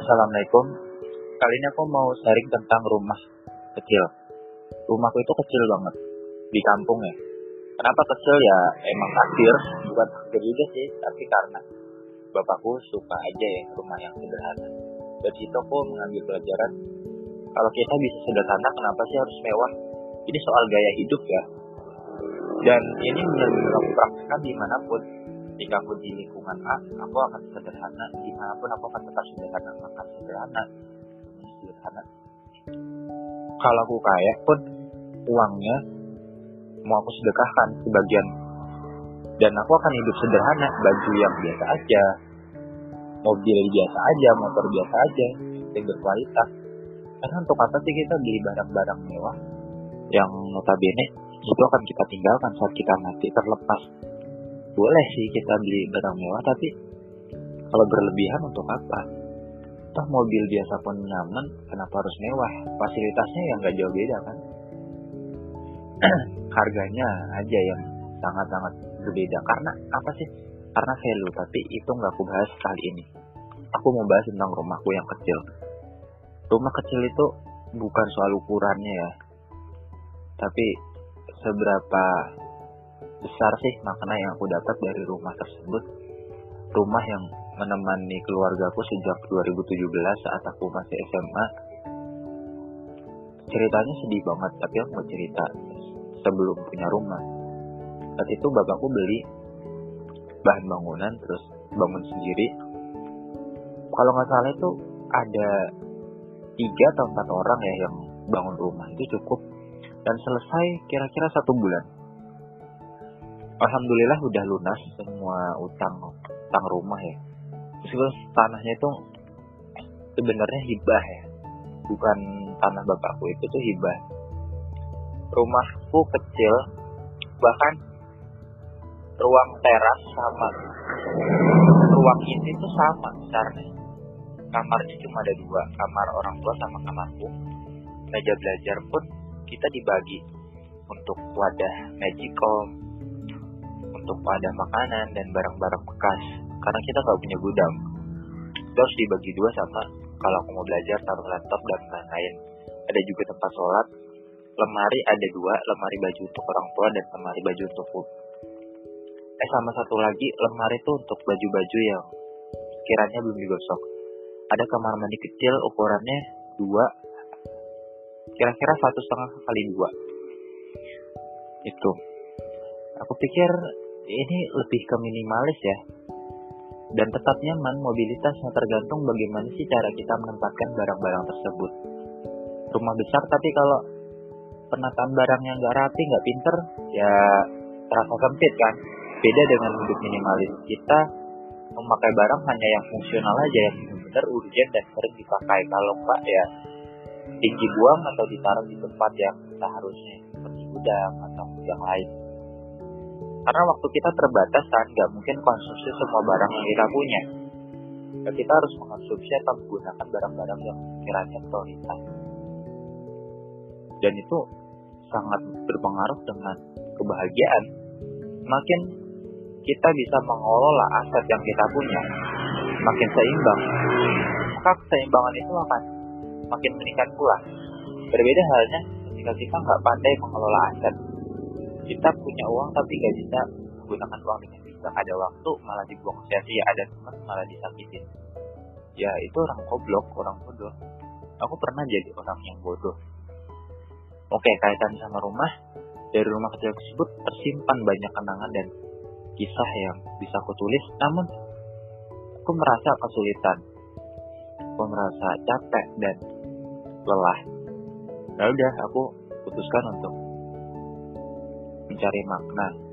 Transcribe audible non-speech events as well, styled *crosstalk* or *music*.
Assalamualaikum. Kali ini aku mau sharing tentang rumah kecil. Rumahku itu kecil banget di kampung ya. Kenapa kecil ya? Emang takdir, bukan takdir juga sih, tapi karena bapakku suka aja ya rumah yang sederhana. Dari situ aku mengambil pelajaran kalau kita bisa sederhana, kenapa sih harus mewah? Ini soal gaya hidup ya. Dan ini benar-benar aku praktekkan di mana pun ketika aku di lingkungan A aku akan sederhana. Di mana pun aku akan tetap sederhana makan sederhana. Sederhana. Kalau aku kaya pun uangnya mau aku sedekahkan sebagian. Dan aku akan hidup sederhana baju yang biasa aja mobil biasa aja motor biasa aja yang berkualitas. Karena untuk apa sih kita beli barang-barang mewah? Yang notabene itu akan kita tinggalkan saat kita mati terlepas boleh sih kita beli barang mewah tapi kalau berlebihan untuk apa? Toh mobil biasa pun nyaman kenapa harus mewah? Fasilitasnya yang gak jauh beda kan? *clears throat* Harganya aja yang sangat-sangat berbeda. Karena apa sih? Karena value tapi itu nggak aku bahas kali ini. Aku mau bahas tentang rumahku yang kecil. Rumah kecil itu bukan soal ukurannya ya. Tapi seberapa besar sih makna yang aku dapat dari rumah tersebut. Rumah yang menemani keluargaku sejak 2017 saat aku masih SMA. Ceritanya sedih banget, tapi aku mau cerita sebelum punya rumah. Saat itu bapakku beli bahan bangunan terus bangun sendiri. Kalau nggak salah itu ada tiga atau empat orang ya yang bangun rumah itu cukup dan selesai kira-kira satu bulan alhamdulillah udah lunas semua utang utang rumah ya. Meskipun tanahnya itu sebenarnya hibah ya. Bukan tanah bapakku itu tuh hibah. Rumahku kecil bahkan ruang teras sama. Ruang ini tuh sama besarnya. Kamarnya cuma ada dua kamar orang tua sama kamarku. Meja belajar pun kita dibagi untuk wadah magicom untuk wadah makanan dan barang-barang bekas. Karena kita nggak punya gudang. Itu harus dibagi dua sama kalau aku mau belajar taruh laptop dan lain-lain. Ada juga tempat sholat. Lemari ada dua lemari baju untuk orang tua dan lemari baju untukku eh sama satu lagi lemari itu untuk baju-baju yang kiranya belum digosok. Ada kamar mandi kecil ukurannya dua. Kira-kira satu setengah kali dua. Itu aku pikir ini lebih ke minimalis ya. Dan tetap nyaman mobilitasnya tergantung bagaimana sih cara kita menempatkan barang-barang tersebut. Rumah besar tapi kalau penataan barangnya nggak rapi nggak pinter ya terasa sempit kan. Beda dengan hidup minimalis. Kita memakai barang hanya yang fungsional aja yang benar urgent dan sering dipakai. Kalau enggak ya tinggi buang atau ditaruh di tempat yang seharusnya seperti gudang atau yang lain karena waktu kita terbatas kan, nggak mungkin konsumsi semua barang yang kita punya. Ya, kita harus mengonsumsi atau menggunakan barang-barang yang kiranya prioritas. Dan itu sangat berpengaruh dengan kebahagiaan. Makin kita bisa mengelola aset yang kita punya, makin seimbang. Maka keseimbangan itu akan makin meningkat pula. Berbeda halnya ketika kita nggak pandai mengelola aset, kita punya uang tapi gak bisa menggunakan uang dengan bijak ada waktu malah dibuang sia-sia. Ada teman malah disakitin. Ya itu orang goblok orang bodoh. Aku pernah jadi orang yang bodoh. Oke kaitan sama rumah. Dari rumah kecil tersebut tersimpan banyak kenangan dan kisah yang bisa aku tulis. Namun aku merasa kesulitan. Aku merasa capek dan lelah. Lalu ya udah aku putuskan untuk mencari makna